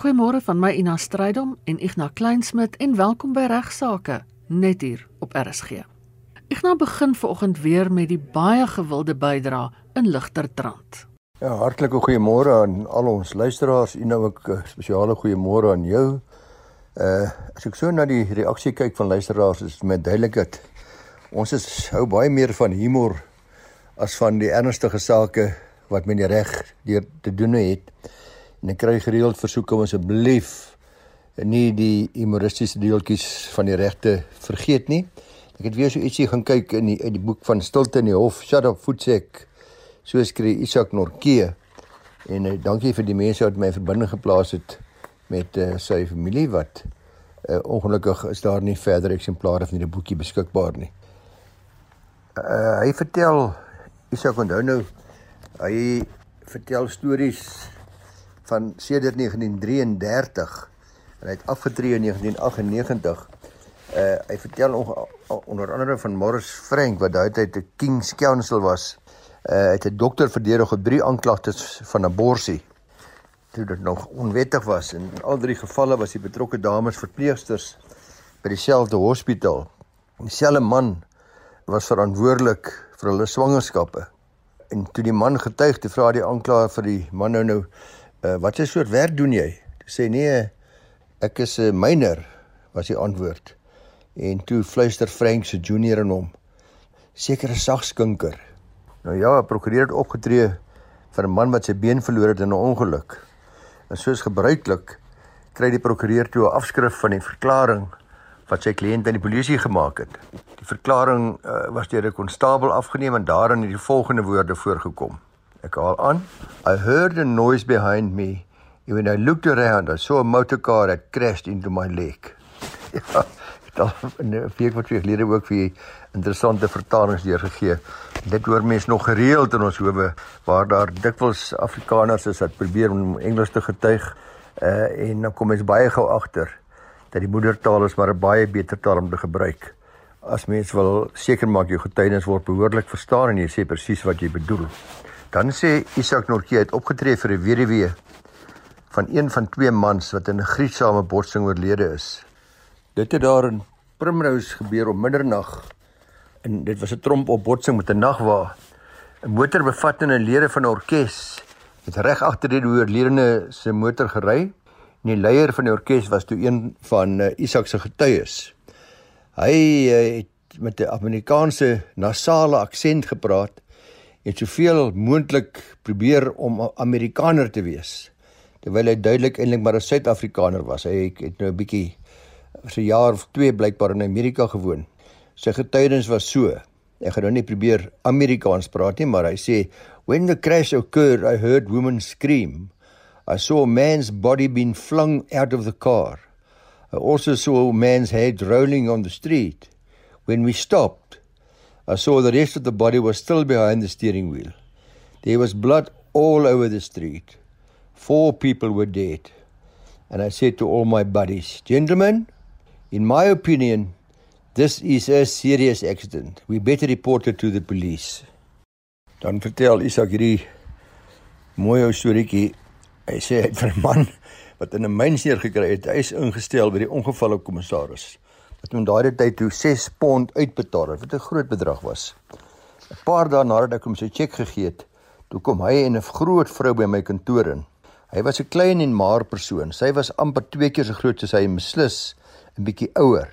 Goeiemôre van my Ina Strydom en Ignas Kleinsmid en welkom by Regsake net hier op RSG. Ignas begin vanoggend weer met die baie gewilde bydra in Ligtertrand. Ja, hartlike goeiemôre aan al ons luisteraars. U nou ook 'n spesiale goeiemôre aan jou. Uh as ek so na die reaksie kyk van luisteraars is dit met duidelikheid ons is hou baie meer van humor as van die ernstige sake wat men die reg deur te doen het. En ek kry gereeld versoeke om asseblief nie die humoristiese deeltjies van die regte vergeet nie. Ek het weer so ietsie gaan kyk in die uit die boek van Stilte in die Hof, Shut up Footsek. So skryf Isak Norke. En uh, dankie vir die mense wat my in verbinding geplaas het met uh, sy familie wat uh, ongelukkig is daar nie verder eksemplare van hierdie boekie beskikbaar nie. Uh, hy vertel Isak onthou nou hy vertel stories van sedert 1933 en hy het afgetree in 1998. Uh hy vertel onder andere van Morris Frank wat daai tyd 'n King's Counsel was. Uh hy het 'n dokter verdedig op drie aanklagtes van abortus. Toe dit nog onwettig was en in al drie gevalle was die betrokke dames verpleegsters by dieselfde hospitaal. Dieselfde man was verantwoordelik vir hulle swangerskappe. En toe die man getuig, toe vra die aanklaer vir die man nou nou uh, wat 'n soort werk doen jy? Toe sê nee, ek is 'n myner, was die antwoord. En toe fluister Frank se junior in hom. Sekere sagskinker. Nou ja, prokureur het opgetree vir 'n man wat sy been verloor het in 'n ongeluk. En soos gebruiklik kry die prokureur toe 'n afskrif van die verklaring wat sy kliënt aan die polisie gemaak het. Die verklaring uh, was deur 'n konstabel afgeneem en daarin het die volgende woorde voorgekom. Ek haal aan. I heard a noise behind me. And when I looked around, I saw a motor car that crashed into my leg. ja, daar 'n week wat weer gelede ook vir interessante vertalings deurgegee. Dit hoor mense nog gereeld in ons howe waar daar dikwels Afrikaners is wat probeer om Engels te getuig. Uh en dan kom mens baie gou agter dat die moedertaal is maar 'n baie beter taal om te gebruik. As mens wil seker maak jou getuienis word behoorlik verstaan en jy sê presies wat jy bedoel. Dan sê Isak Norkie het opgetree vir 'n weduwee van een van twee mans wat in 'n gruisame botsing oorlede is. Dit het daar in Primrose gebeur om middernag en dit was 'n tromp op botsing met 'n nagwa. 'n Motor bevattende lede van 'n orkes het reg agter die oorledene se motor gery. En die leier van die orkes was toe een van uh, Isak se getuies. Hy uh, het met 'n Amerikaanse nasale aksent gepraat het soveel moontlik probeer om 'n Amerikaner te wees terwyl hy duidelik eintlik maar 'n Suid-Afrikaner was. Hy het nou 'n bietjie vir 'n jaar of 2 blykbaar in Amerika gewoon. Sy getuienis was so. Ek gaan nou nie probeer Amerikaans praat nie, maar hy sê when the crash occurred, I heard women scream. I saw a man's body being flung out of the car. I also saw a man's head rolling on the street. When we stopped, I saw the rest of the body was still behind the steering wheel. There was blood all over the street. Four people were dead. And I said to all my buddies, Gentlemen, in my opinion, this is a serious accident. We better report it to the police. Dan vertel Isak hierdie mooi ou storieetjie. Hy sê hy het 'n man wat in 'n myn seer gekry het, hy is ingestel by die ongevalle kommissaris wat hom daardie tyd toe 6 pond uitbetaal het wat 'n groot bedrag was. 'n Paar dae nadat ek hom sy cheque gegee het, toe kom hy en 'n groot vrou by my kantoor in. Hy was 'n klein en maar persoon. Sy was amper twee keer so groot soos hy en beslis 'n bietjie ouer.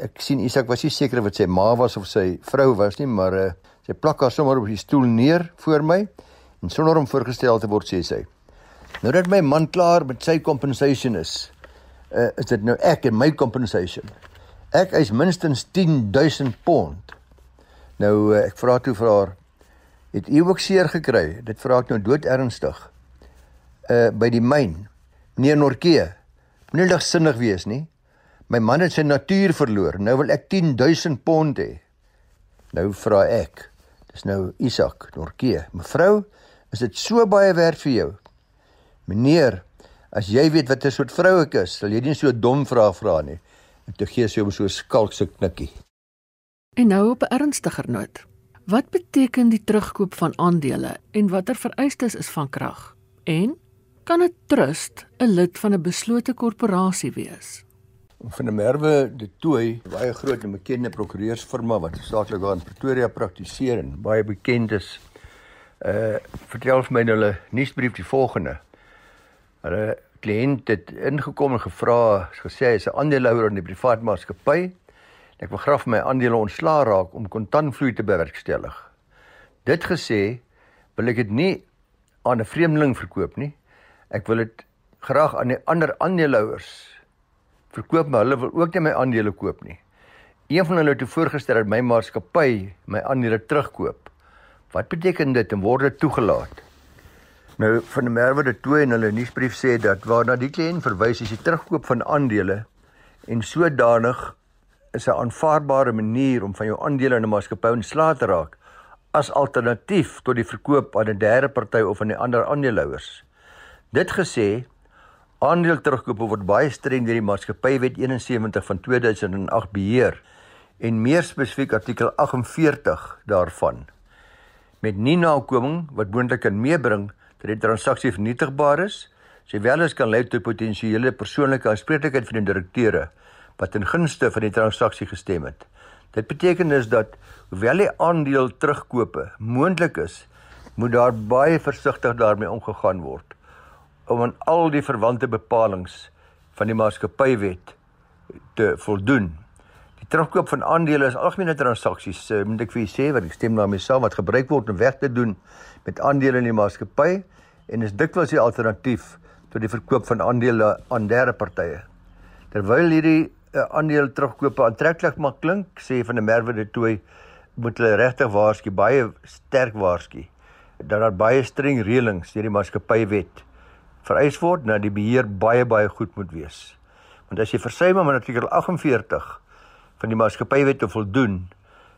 Ek sien Isak was nie seker wat sy ma was of sy vrou was nie, maar uh, sy plak haar sommer op die stoel neer voor my en sonder hom voorgestel te word sê sy: "Nou dat my man klaar met sy compensation is, uh, is dit nou ek en my compensation." Ek eis minstens 10000 pond. Nou eh, ek vra toe vir haar, het u ook seer gekry? Dit vra ek nou dood ernstig. Uh by die myn. Meneer Norke, moenie ligsinnig wees nie. My man het sy natuur verloor. Nou wil ek 10000 pond hê. Nou vra ek. Dis nou Isak Norke. Mevrou, is dit so baie werd vir jou? Meneer, as jy weet wat 'n soort vrou ek is, sal jy nie so 'n dom vraag vra nie. En toe gee sy hom so 'n skalkse knikkie. En nou op 'n ernstiger noot. Wat beteken die terugkoop van aandele en watter vereistes is van krag? En Kan 'n trust 'n lid van 'n beslote korporasie wees? Van der Merwe de Tooi, baie groot en bekende prokureursfirma wat saaklik daar in Pretoria praktiseer en baie bekend is. Uh vertel vir my in hulle nuusbrief die volgende. Hulle kliënt het ingekom en gevra, gesê hy is 'n aandeelhouer in die privaat maatskappy. Ek wil graag my aandele ontslaa raak om kontantvloei te bewerkstellig. Dit gesê, wil ek dit nie aan 'n vreemdeling verkoop nie. Ek wil dit graag aan die ander aandeelhouers verkoop, maar hulle wil ook nie my aandele koop nie. Een van hulle het voorgestel dat my maatskappy my aandele terugkoop. Wat beteken dit en word dit toegelaat? Nou van die Merwe de Tooi in hulle nuusbrief sê dat waarna die kliënt verwys is die terugkoop van aandele en sodanig is 'n aanvaarbare manier om van jou aandele in 'n maatskappy ontslae te raak as alternatief tot die verkoop aan 'n derde party of aan die ander aandeelhouers. Dit gesê, aandeel terugkoop word baie streng deur die Maatskappywet 71 van 2008 beheer en meer spesifiek artikel 48 daarvan. Met nie nakoming wat moontlik kan meebring dat die transaksie vernietigbaar is, sowel as kan lei tot potensiële persoonlike aanspreeklikheid van die direkteure wat in gunste van die transaksie gestem het. Dit beteken dus dat hoewel die aandeel terugkope moontlik is, moet daar baie versigtig daarmee omgegaan word om aan al die verwante bepalinge van die maatskappywet te voldoen. Die terugkoop van aandele is algemene transaksies, uh, moet ek vir u sê, want ek stem daarmee saam wat gebruik word om weg te doen met aandele in die maatskappy en is dikwels die alternatief tot die verkoop van aandele aan derde partye. Terwyl hierdie uh, aandeel terugkope aantreklik mag klink, sê van der Merwe de Tooi, moet hulle regtig waarsku, baie sterk waarsku dat daar baie streng reëlings deur die maatskappywet vereis word dat die beheer baie baie goed moet wees. Want as jy versuim om artikel 48 van die maatskappywet te voldoen,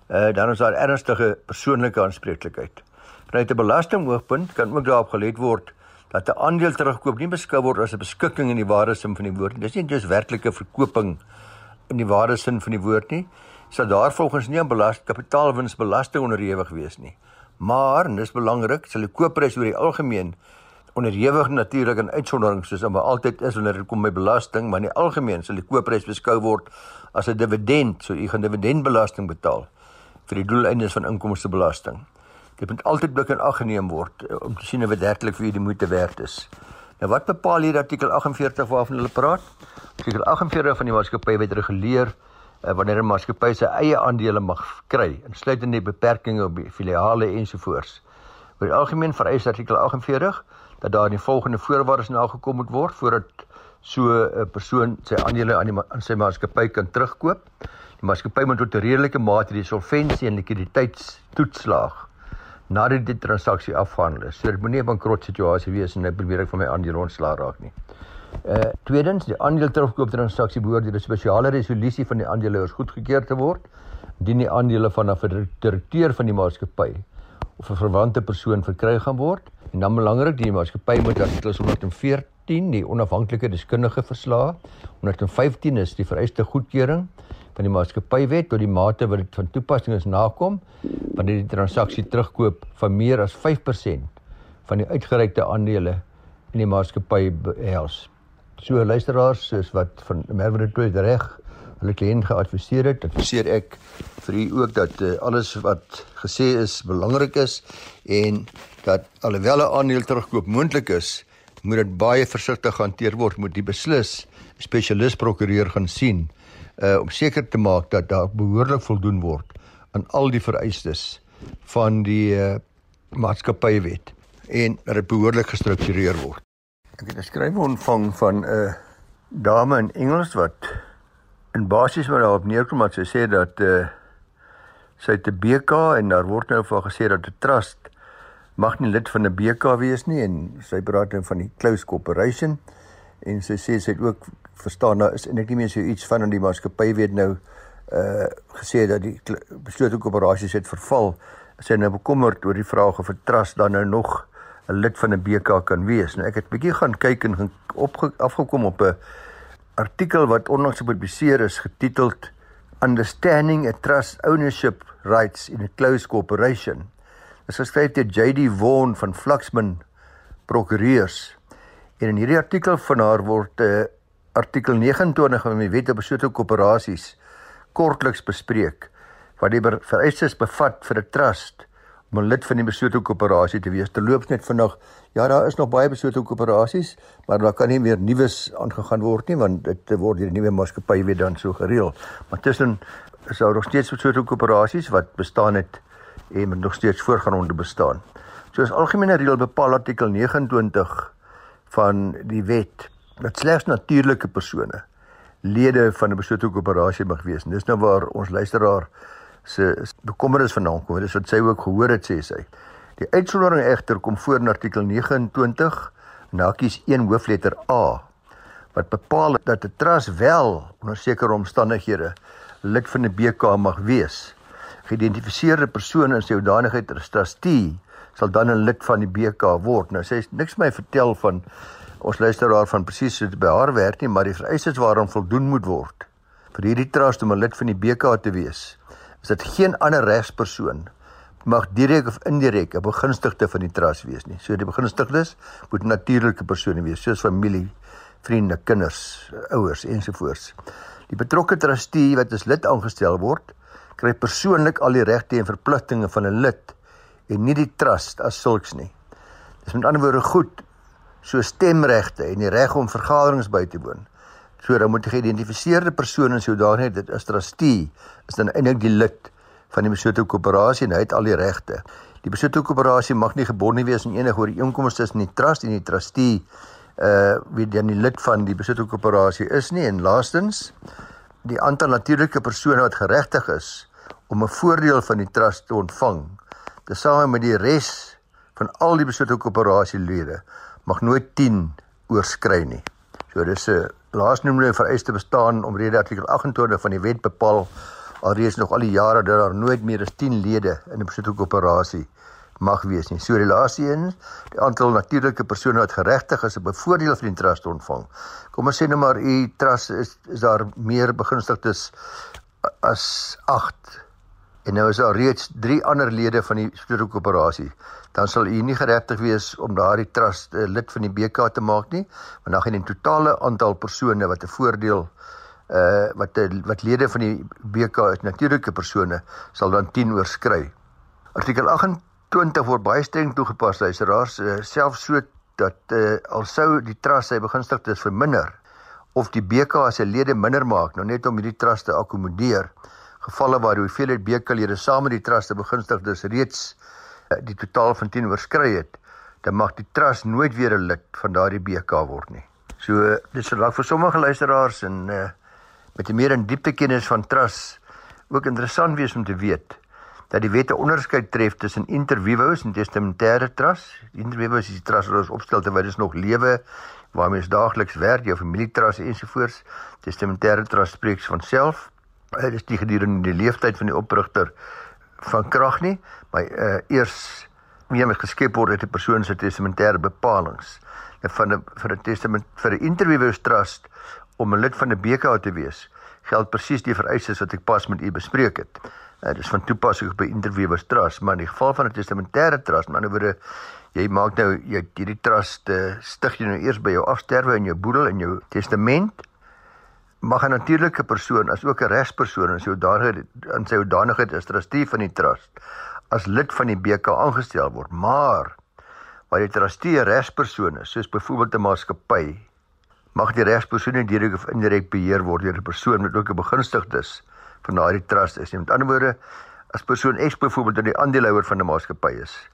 uh, dan is daar ernstige persoonlike aanspreeklikheid. Vanuit 'n belastingoogpunt kan ook daarop gelet word dat 'n aandeel terugkoop nie beskou word as 'n beskikking in die ware sin van die woord nie. Dis nie net 'n werklike verkoping in die ware sin van die woord nie, sal daar volgens nie aan belas kapitaalwinsbelasting onderhewig wees nie. Maar, en dis belangrik, sal die koopprys oor die algemeen onderhewig natuurlik aan uitsonderings soos wat altyd is wanneer dit kom by belasting, maar in die algemeen sal die koopprys beskou word as 'n dividend, so u gaan dividendbelasting betaal vir die doeleindes van inkomstebelasting. Dit moet altyd blik in ag geneem word eh, om te sien dit werklik vir u die moeite werd is. Nou wat bepaal hier artikel 48 waarvan hulle praat? Artikel 48 van die maatskappywet reguleer uh, wanneer 'n maatskappy sy eie aandele mag kry, insluitend die beperkings op filiale ensovoorts. Oor die algemeen vereis artikel 48 dat daar die volgende voorwaardes nagekom moet word voordat so 'n persoon sy aandele aan die aan sy maatskappy kan terugkoop. Die maatskappy moet tot 'n redelike mate die solvensie en likwiditeitstoetslaag nadat die transaksie afgehandel is. So dit moenie 'n bankrot situasie wees en hy probeer ek van my aandele ontslaa raak nie. Uh tweedens, die aandeel terugkoop transaksie behoort deur 'n spesiale resolusie van die aandeelhouers goedgekeur te word indien die aandele van 'n direkteur van die maatskappy of 'n verwante persoon verkry gaan word. En dan belangrik, die maatskappy moet artikel 114 die onafhanklike deskundige verslae. 115 is die vereiste goedkeuring van die maatskappywet tot die mate wat dit van toepassing is nakom wanneer die transaksie terugkoop van meer as 5% van die uitgereikte aandele in die maatskappy behels. So luisteraars, soos wat van Merwe de reg hulle kliënt geadviseer het, adviseer ek vir u ook dat uh, alles wat gesê is belangrik is en dat alhoewel 'n aandeel terugkoop moontlik is, moet dit baie versigtig hanteer word, moet die beslis spesialis prokureur gaan sien uh om seker te maak dat daar behoorlik voldoen word aan al die vereistes van die uh maatskappywet en dat dit behoorlik gestruktureer word. Ek het 'n skrywe ontvang van 'n uh, dame in Engels wat in basies maar daarop neerkom dat sy sê dat uh sy het 'n BK en daar word nou van gesê dat 'n trust mag nie lid van 'n BK wees nie en sy praat dan van die close corporation en sy sê sy het ook verstaan nou is en ek nie meer so iets van in die maatskappy weet nou uh gesê dat die beslote koöperasies het verval sy nou bekommerd oor die vraag of 'n trust dan nou nog 'n lid van 'n BK kan wees. Nou ek het bietjie gaan kyk en op afgekom op 'n artikel wat onlangs gepubliseer is getiteld Understanding a Trust Ownership Rights in a Closed Corporation. Dit is geskryf deur JD Vaughan van Fluxman Prokureurs En in hierdie artikel van haar word uh, artikel 29 van die Wet op beslote koöperasies kortliks bespreek wat die vereistes bevat vir 'n trust om 'n lid van die beslote koöperasie te wees. Terloops net vinnig, ja, daar is nog baie beslote koöperasies, maar daar kan nie meer nuus aangegaan word nie want dit word deur die nuwe maatskappy weer dan so gereël. Maar tussen is daar nog steeds beslote koöperasies wat bestaan het en nog steeds voorgaan om te bestaan. Soos algemene reël bepaal artikel 29 van die wet dat slegs natuurlike persone lede van 'n beslote koöperasie mag wees. En dis nou waar ons luisteraar se bekommernis vandaan kom. Dis wat sy ook gehoor het sê sy. Die uitsondering egter kom voor in artikel 29 nakies 1 hoofletter A wat bepaal dat 'n trust wel onder sekere omstandighede lid van 'n BK mag wees. Geïdentifiseerde persone in sy hoedanigheid as trustee sal dan 'n lid van die BK word. Nou sê niks my vertel van ons luisteraar van presies hoe dit by haar werk nie, maar die vereistes waaraan voldoen moet word vir hierdie trust om 'n lid van die BK te wees is dit geen ander regspersoon mag direk of indirek 'n begunstigde van die trust wees nie. So die begunstigdes moet natuurlike persone wees, soos familie, vriende, kinders, ouers ensovoorts. Die betrokke trustee wat as lid aangestel word, kry persoonlik al die regte en verpligtinge van 'n lid en nie die trust as sulks nie. Dis met ander woorde goed so stemregte en die reg om vergaderings by te woon. So dan moet die geïdentifiseerde persoon in sodanige dit as trustee is dan eintlik die lid van die beslote koöperasie en hy het al die regte. Die beslote koöperasie mag nie gebonde wees aan enige ooreenkomste tussen die trust en die trustee uh wie dan die lid van die beslote koöperasie is nie en laastens die aantal natuurlike persone wat geregtig is om 'n voordeel van die trust te ontvang tesame met die res van al die beslote koöperasie lede mag nooit 10 oorskry nie. So dis 'n laasnoemde vereiste bestaan omrede artikel 28 van die wet bepaal alreeds nog al die jare dat daar nooit meer as 10 lede in 'n beslote koöperasie mag wees nie. So die laaste een, die aantal natuurlike persone wat geregtig is op 'n voordeel van die trust ontvang. Kom ons sê nou maar u trust is is daar meer begunstigdes as 8 en nou is daar reeds 3 ander lede van die beslote koöperasie dan sal u nie geregtig wees om daardie trust uh, lid van die BK te maak nie, want dan gaan die totale aantal persone wat 'n voordeel uh wat wat lede van die BK is natuurlike persone sal dan 10 oorskry. Artikel 28 word baie streng toegepas, luisteraars, uh, selfs so dat uh, al sou die trust sy begunstigdes verminder of die BK se lede minder maak, nou net om hierdie trust te akkommodeer, gevalle waar die hoeveelheid BK-lede saam met die trust se begunstigdes reeds Eh, die totaal van 10 oorskry het, dan mag die trust nooit weer 'n lid van daardie BK word nie. So dis vir vir sommige luisteraars en uh met 'n meer in diepte kennis van trust ook interessant wees om te weet dat die wette onderskeid tref tussen interviews en testamentêre trust. Interviews is die trust wat ons opstel terwyl ons nog lewe waarmee ons daagliks werk, jou familietrust ensovoorts. Testamentêre trust spreek van self. Dit is die gedurende die leeftyd van die oprigter van krag nie, maar uh eers meer met geskep word uit 'n persoon se testamentêre bepalinge. Nou van 'n vir 'n testament vir 'n interviewers trust om 'n lid van 'n BK te wees, geld presies die vereistes wat ek pas met u bespreek het. Uh, dis van toepassing by interviewers trust, maar in die geval van 'n testamentêre trust, maar nou word jy maak nou jy hierdie trust uh, stig jy nou eers by jou afsterwe in jou boedel en jou testament mag 'n natuurlike persoon as ook 'n regspersoon in sy hoedanigheid in sy hoedanigheid as trustee van die trust as lid van die BK aangestel word. Maar waar die trustee 'n regspersoon is, soos byvoorbeeld 'n maatskappy, mag die regspersoon nie direk of indirek beheer word deur 'n persoon wat ook 'n begunstigdes van daardie trust is nie. Met ander woorde, as persoon X byvoorbeeld 'n aandeelhouer van 'n maatskappy is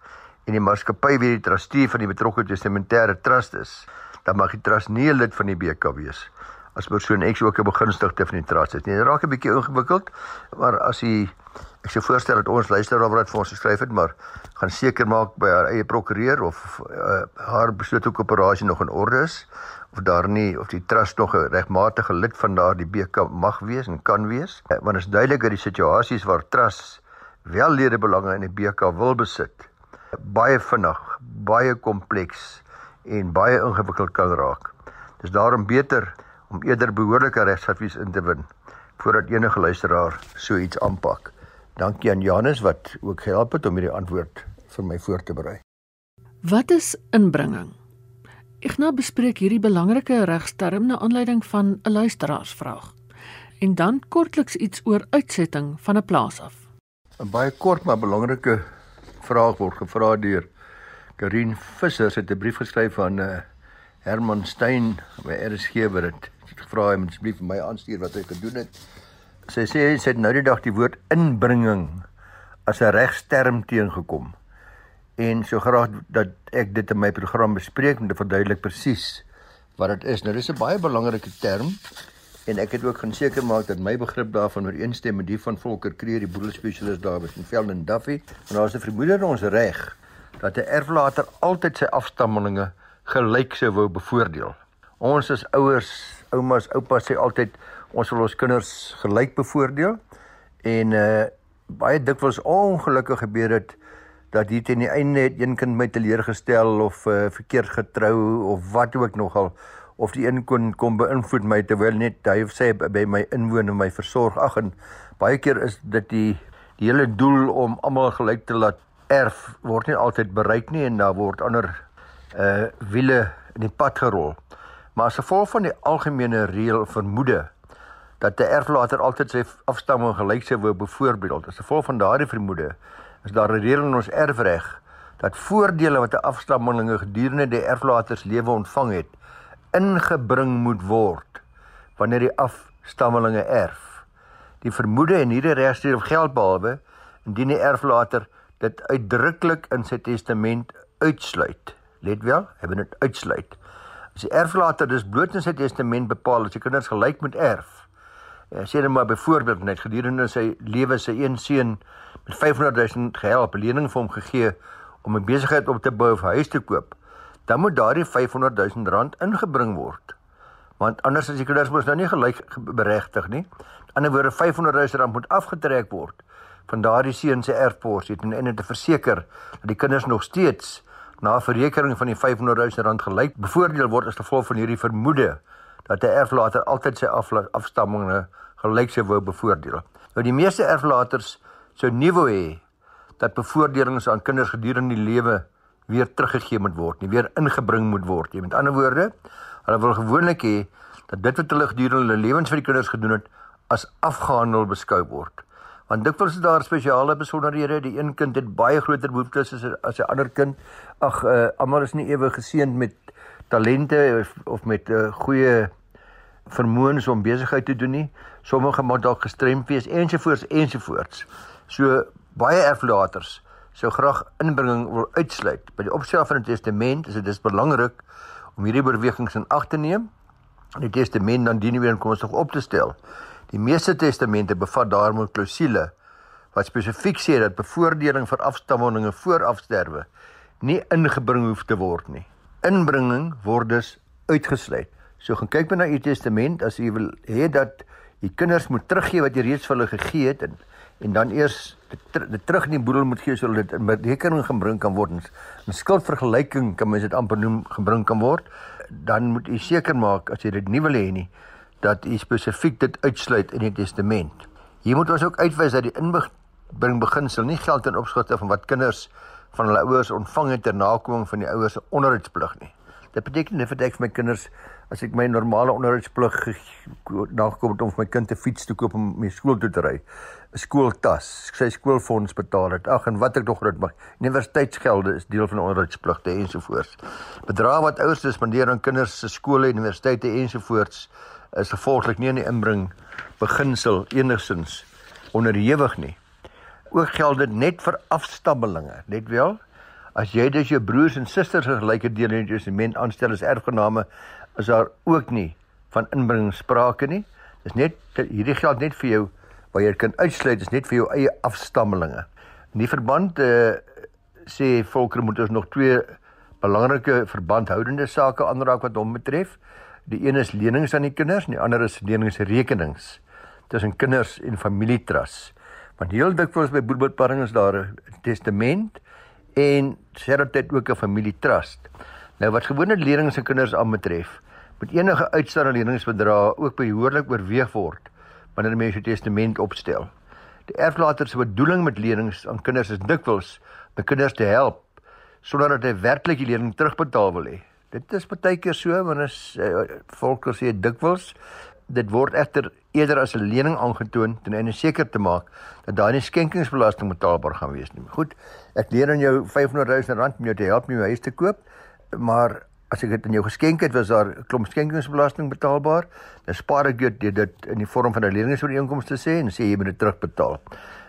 en die maatskappy wie die trustee van die betrokke testamentêre trust is, dan mag die trust nie 'n lid van die BK wees as persoon X ook 'n begunstigde van die trust is. Dit raak 'n bietjie ingewikkeld, maar as hy ek sou voorstel dat ons luisteraar wat vir ons geskryf het, maar gaan seker maak by haar eie prokureur of uh, haar besluit ook operasie nog in orde is of daar nie of die trust nog 'n regmatige lid van daardie BK mag wees en kan wees. Uh, want is duidelik dat die situasies waar trust wel lede belange in die BK wil besit, baie vinnig, baie kompleks en baie ingewikkeld kan raak. Dis daarom beter om eerder behoorlike regsadvies in te win voordat enige luisteraar so iets aanpak. Dankie aan Janus wat ook gehelp het om hierdie antwoord vir my voor te berei. Wat is inbringing? Ek nou bespreek hierdie belangrike regsterm na aanleiding van 'n luisteraarsvraag. En dan kortliks iets oor uitsetting van 'n plaas af. 'n Baie kort maar belangrike vraag word gevra deur Karin Visser het 'n brief geskryf aan uh, Herman Stein by RSG wat dit gevra het om asseblief vir my aanstuur wat hy gedoen het. Sy sê sy het nou die dag die woord inbringing as 'n regsterm teengekom. En so graag dat ek dit in my program bespreek om te verduidelik presies wat dit is. Nou dis 'n baie belangrike term en ek het ook gaan seker maak dat my begrip daarvan ooreenstem met die van Volker Kreer, die boedelspesialis daar by Velden Duffy. En daar is 'n vermoede in ons reg dat 'n erflater altyd sy afstammelinge gelyk sou wou bevoordeel. Ons as ouers, oumas, oupas sê altyd ons wil ons kinders gelyk bevoordeel en uh baie dikwels ongelukkig gebeur dit dat hier teen die einde het een kind my teleurgestel of uh, verkeerd getrou of wat ook nogal of die een kon kom beïnvloed my terwyl net hy of sy by my inwoon en my versorg. Ag en baie keer is dit die die hele doel om almal gelyk te laat erf word nie altyd bereik nie en daar word ander uh wiele in die pad gerol. Maar as gevolg van die algemene reël vermoede dat 'n erflater altyd sy afstamming gelyk sou wou byvoorbeeld, as gevolg van daardie vermoede, is daar 'n reël in ons erfreg dat voordele wat 'n afstammelinge gedurende die erflater se lewe ontvang het, ingebring moet word wanneer die afstammelinge erf. Die vermoede en hierdie regstreep geld behalwe indien die erflater dit uitdruklik in sy testament uitsluit. Let wel, hy wil dit uitsluit. As die erflater dus bloot in sy testament bepaal dat sy kinders gelyk moet erf. Ja, sê net maar byvoorbeeld net gedurende sy lewe sy een seun met 500 000 gehelp, 'n lening vir hom gegee om 'n besigheid op te bou of 'n huis te koop, dan moet daardie 500 000 rand ingebring word. Want anders as die kinders mos nou nie gelyk beregtig nie. Aan die ander woorde 500 000 rand moet afgetrek word van daardie seun se erfporsie en en te verseker dat die kinders nog steeds na verrekening van die 500 000 rand gelyk bevoordeel word as gevolg van hierdie vermoede dat 'n erflater altyd sy afstamminge gelyk sou wou bevoordeel. Nou die meeste erflaters sou nie wou hê dat bevoordelings aan kinders gedurende die lewe weer teruggegee moet word, nie weer ingebring moet word nie. Met ander woorde, hulle wil gewoonlik hê dat dit wat hulle gedurende hulle lewens vir die kinders gedoen het as afgehandel beskou word. Want dikwels is daar spesiale besonderhede. Die een kind het baie groter behoeftes as as 'n ander kind. Ag, uh, almal is nie ewe geseënd met talente of, of met 'n uh, eh, goeie vermoëns om besigheid te doen nie. Sommige moet dalk gestremd wees ensovoorts ensovoorts. So baie erflaters sou graag inbringing wil uitsluit. By die opstel van 'n testament is dit dis belangrik om hierdie bewegings in ag te neem. Die testament dan dien weer om kos op te stel. Die meeste testamente bevat daarmee klousule wat spesifiek sê dat bevoordeling vir afstammelinge voor afsterwe nie ingebring hoef te word nie. Inbringing word dus uitgesluit. So gaan kyk na u testament as u wil hê dat u kinders moet teruggee wat jy reeds vir hulle gegee het en en dan eers dit, dit terug in die boedel moet gee sodat dit in berekening gebring kan word. 'n Skuldvergelyking kan mens dit amper noem gebring kan word. Dan moet u seker maak as jy dit nie wil hê nie dat u spesifiek dit uitsluit in die testament. Hier moet ons ook uitwys dat die inbring beginsel nie geld ten opsigte van wat kinders van hulle ouers ontvang het ter nakoming van die ouers se onderhoudsplig nie. Dit beteken nie vir ek vir my kinders as ek my normale onderhoudsplig nagekom het om vir my kind 'n fiets te koop om mee skool toe te ry, 'n skooltas, sy skoolfonds betaal het. Ag en wat ek nog groot mag. Universiteitsgelde is deel van die onderhoudspligte ensovoorts. Bedrae wat ouers spandeer aan kinders se skole, universiteite ensovoorts is gevolglik nie in die inbring beginsel enigsins onderhewig nie. Ook geld dit net vir afstammelinge, net wel. As jy dus jou broers en susters gelyke deel in die testament aanstel as erfgename, is daar ook nie van inbring sprake nie. Dis net hierdie geld net vir jou waar jy kan uitsluit, is net vir jou eie afstammelinge. In die verband uh, sê volker moet ons nog twee belangrike verbandhoudende sake aanraak wat hom betref. Die een is lenings aan die kinders en die ander is leningsrekenings tussen kinders en familietras. Want heel dikwels by boerboetparing is daar 'n testament en sertyd ook 'n familietrust. Nou wat gewone lenings aan kinders aanbetref, moet enige uitstaande leningsbedrag ook behoorlik oorweeg word wanneer 'n mens 'n testament opstel. Die erflater se bedoeling met lenings aan kinders is dikwels om kinders te help sonder dat hy werklik die lening terugbetaal wil hê. Dit is baie keer so wanneer is uh, volk sê dikwels dit word egter eerder as 'n lening aangetoon ten einde seker te maak dat daai skenkingsbelasting betaalbaar gaan wees nie. Goed, ek leer aan jou 500 000 rand om jou te help om jou huis te koop, maar as ek dit aan jou geskenk het, was daar 'n klomp skenkingsbelasting betaalbaar. Dan spaar ek dit dit in die vorm van 'n leningsooreenkoms te sê en sê jy moet dit terugbetaal.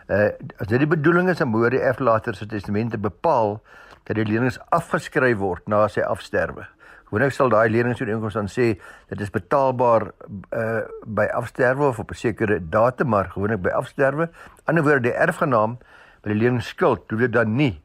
Uh as dit die bedoeling is om hoor die erflater se testamente bepaal dat die lenings afgeskryf word na sy afsterwe. Gewoonlik sal daai leningsooreenkoms dan sê dit is betaalbaar uh by afsterwe of op 'n sekere datum, maar gewoonlik by afsterwe. Ander woorde, die erfgenaam by die leningsskuld doen dit dan nie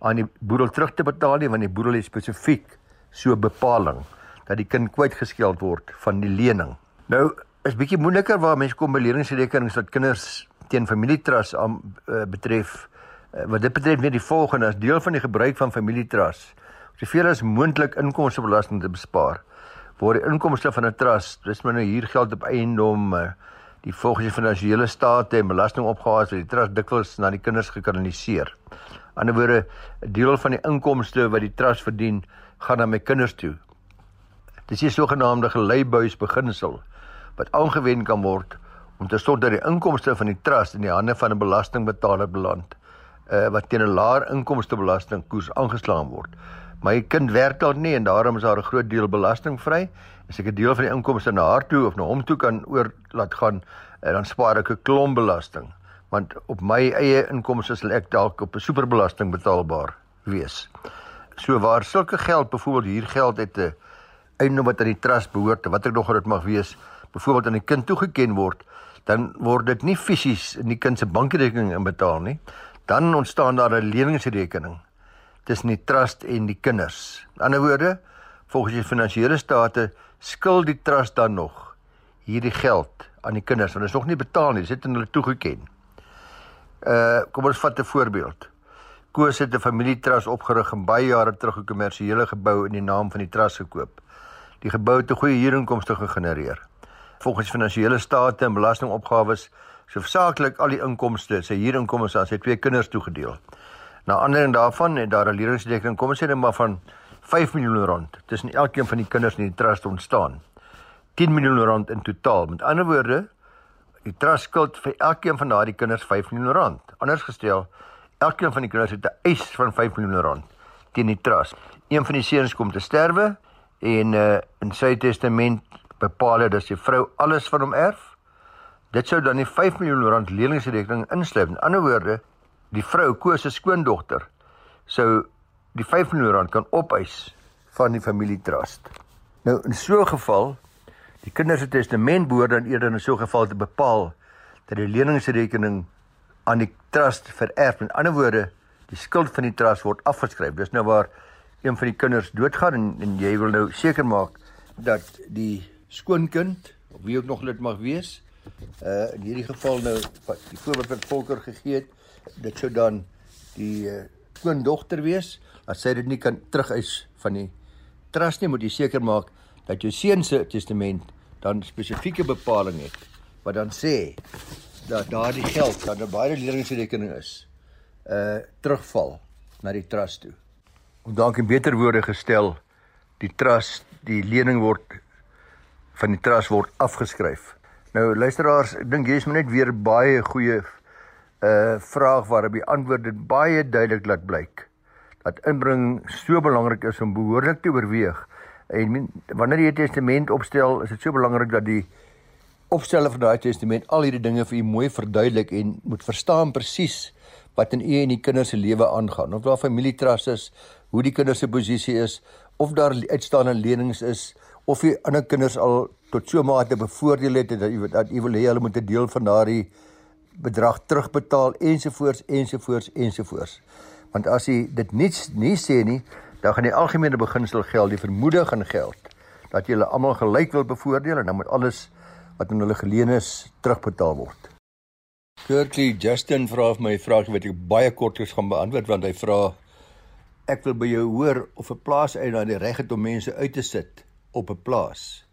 aan die boedel terug te betaal nie, want die boedel het spesifiek so bepaling dat die kind kwytgeskeld word van die lening. Nou is bietjie moeiliker waar mense kom by leningsrekenings dat kinders teen familietrust aan uh, betref wat dit betref net die volgende as deel van die gebruik van familietrust soveel as moontlik inkomstebelasting te bespaar word die inkomste van 'n trust dis maar nou hier geld op eiendom uh, die volgens die finansiële state en belastingopgawes wat die trust dikwels na die kinders gekanaliseer. Aan die ander woorde 'n deel van die inkomste wat die trust verdien gaan na my kinders toe. Dis die sogenaamde geleibuis beginsel wat aangewend kan word om te sorg dat die inkomste van die trust in die hande van 'n belastingbetaler beland uh, wat teen 'n laer inkomstebelastingkoers aangeslaan word. My kind werk dalk nie en daarom is daar 'n groot deel belastingvry. As ek 'n deel van die inkomste na haar toe of na hom toe kan oor laat gaan, uh, dan spaar ek 'n klomp belasting. Want op my eie inkomste sal ek dalk op 'n superbelasting betaalbaar wees. So waar sulke geld byvoorbeeld hier geld het 'n eiendom wat aan die trust behoort, wat ek nog dit mag wees, byvoorbeeld aan die kind toegeken word, dan word dit nie fisies in die kind se bankrekening inbetaal nie. Dan ontstaan daar 'n leningsrekening tussen die trust en die kinders. In ander woorde, volgens die finansiële state skuld die trust dan nog hierdie geld aan die kinders want dit is nog nie betaal nie, dit is net hulle toegeken. Uh kom ons vat 'n voorbeeld. Koos het 'n familietrust opgerig en baie jare terug 'n kommersiële gebou in die naam van die trust gekoop. Die gebou het 'n goeie huurinkomste gegenereer. Volgens finansiële state en belastingopgawes so versaaklik al die inkomste, sy huurinkomste aan sy twee kinders toegedeel. Na ander daarvan het daar 'n leningsrekening, kom ons sê net maar van 5 miljoen rand tussen elkeen van die kinders in die trust ontstaan. 10 miljoen rand in totaal. Met ander woorde, die trust skuld vir elkeen van daardie kinders 5 miljoen rand. Anders gestel, Elkeen van die kinders het 'n eis van 5 miljoen rand teen die trust. Een van die seuns kom te sterwe en uh, in sy testament bepaal hy dat sy vrou alles van hom erf. Dit sou dan die 5 miljoen rand leningsrekening insluit. In ander woorde, die vrou koos se skoondogter sou die 5 miljoen rand kan opeis van die familietrust. Nou in so 'n geval, die kinders se testament behoort dan eerder in so 'n geval te bepaal dat die leningsrekening aan die trust vererf. Met ander woorde, die skuld van die trust word afgeskryf. Dis nou waar een van die kinders doodgaan en, en jy wil nou seker maak dat die skoonkind of wie ook nog dit mag wees, uh in hierdie geval nou wat die voorbeeld wat Volker gegee het, dit sou dan die uh, skoondogter wees. As sy dit nie kan terugeis van die trust nie, moet jy seker maak dat jou seun se testament dan spesifieke bepaling het wat dan sê dat daardie geld wat 'n baie leningsrekening is, uh terugval na die trust toe. Om dalk in beter woorde gestel, die trust, die lening word van die trust word afgeskryf. Nou luisteraars, ek dink hier is net weer baie goeie uh vraag waarop die antwoord dit baie duidelik laat blyk dat inbring so belangrik is om behoorlik te oorweeg. En wanneer jy 'n testament opstel, is dit so belangrik dat die opstelle van daai testament al hierdie dinge vir u mooi verduidelik en moet verstaan presies wat in u en die kinders se lewe aangaan. Of daar familietrust is, hoe die kinders se posisie is, of daar uitstaande lenings is, of u ander kinders al tot so mate bevoordeel het dat u dat u wil hê hulle moet 'n deel van daardie bedrag terugbetaal ensovoorts ensovoorts ensovoorts. Want as u dit niets nie sê nie, dan gaan die algemene beginsel geld, die vermoede gaan geld dat julle almal gelyk wil bevoordeel en dan moet alles wat aan hulle geleen is terugbetaal word. Curtly Justin vra vir my 'n vraagie wat ek baie kortliks gaan beantwoord want hy vra ek wil by jou hoor of 'n plaas eienaar die reg het om mense uit te sit op 'n plaas.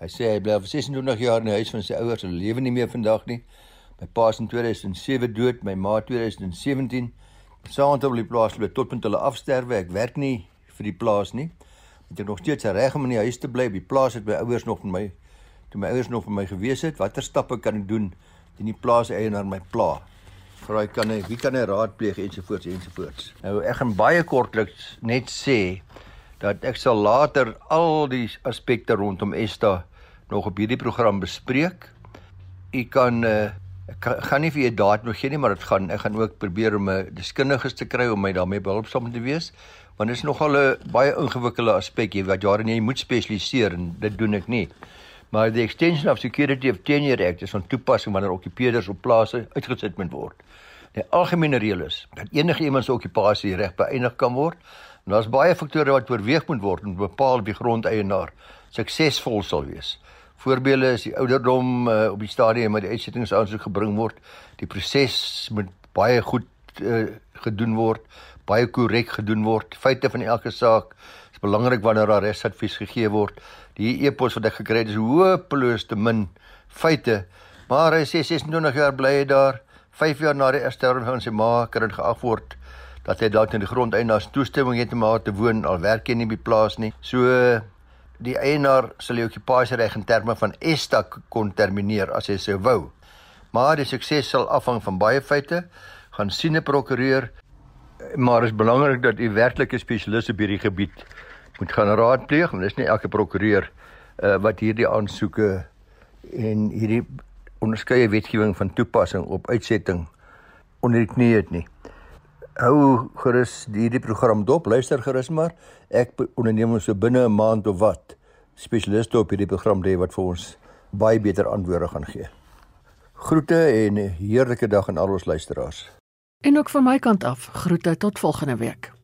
Hy sê hy bly al 26 jaar in die huis van sy ouers en lewe nie meer vandag nie. My pa is in 2007 dood, my ma 2017. Saam met hulle die plaas bly tot punt hulle afsterwe. Ek werk nie vir die plaas nie. Het ek nog steeds reg om in die huis te bly? By plaas het my ouers nog vir my toe my ouers nog vir my gewees het, watter stappe kan ek doen teen die plaas eienaar my pla? Vraai kan hy, wie kan hy raadpleeg ensovoorts ensovoorts. Nou ek gaan baie kortliks net sê dat ek sal later al die aspekte rondom Esta nog op hierdie program bespreek. U kan uh, ek gaan nie vir u datum gee nie, maar dit gaan ek gaan ook probeer om 'n uh, deskundiges te kry om my daarmee behulpsaam te wees, want dit is nogal 'n baie ingewikkelde aspek hier wat jare jy moet spesialiseer en dit doen ek nie. Maar die extension of security of tenure act is van toepassing wanneer okkupeerders op plase uitgesit moet word. Die algemene reël is dat enige iemand se okkupasie reg beëindig kan word. En daar's baie faktore wat oorweeg moet word om bepaal wie grondeienaar suksesvol sal wees. Voorbeelde is die ouderdom uh, op die stadium waar die uitsettingsaansoek gebring word. Die proses moet baie goed uh, gedoen word, baie korrek gedoen word. Feite van elke saak is belangrik wanneer daar resadvies gegee word. Die e-pos wat ek gekry het is hopeloos te min feite. Maar hy sê 26 jaar bly hy daar. 5 jaar na die sterwe van sy ma kan dit geag word dat hy dalk in die grondeienaars toestemming het om daar te woon al werk hy nie by plaas nie. So die eienaar sal die okkupasiereg in terme van ESTA kon termineer as hy sou wou. Maar die sukses sal afhang van baie feite. Gaan sien 'n prokureur, maar is belangrik dat u werklike spesialiste op hierdie gebied moet gaan raadpleeg, want dis nie elke prokureur uh, wat hierdie aansoeke en hierdie onderskeie wetgewing van toepassing op uitsetting onder die knie het nie hou gerus hierdie program dop, luister gerus maar. Ek onderneem so binne 'n maand of wat spesialiste op hierdie program lê wat vir ons baie beter antwoorde gaan gee. Groete en 'n heerlike dag aan al ons luisteraars. En ook van my kant af, groete tot volgende week.